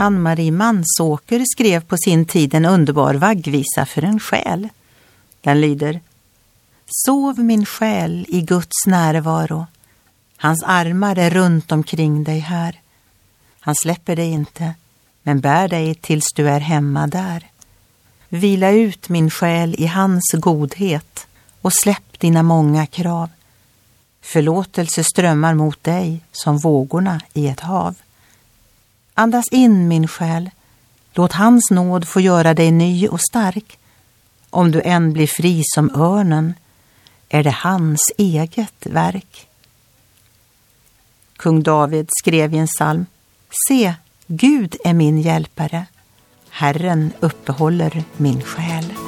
Ann-Marie Mansåker skrev på sin tid en underbar vaggvisa för en själ. Den lyder Sov min själ i Guds närvaro. Hans armar är runt omkring dig här. Han släpper dig inte, men bär dig tills du är hemma där. Vila ut min själ i hans godhet och släpp dina många krav. Förlåtelse strömmar mot dig som vågorna i ett hav. Andas in min själ, låt hans nåd få göra dig ny och stark. Om du än blir fri som örnen är det hans eget verk. Kung David skrev i en psalm Se, Gud är min hjälpare. Herren uppehåller min själ.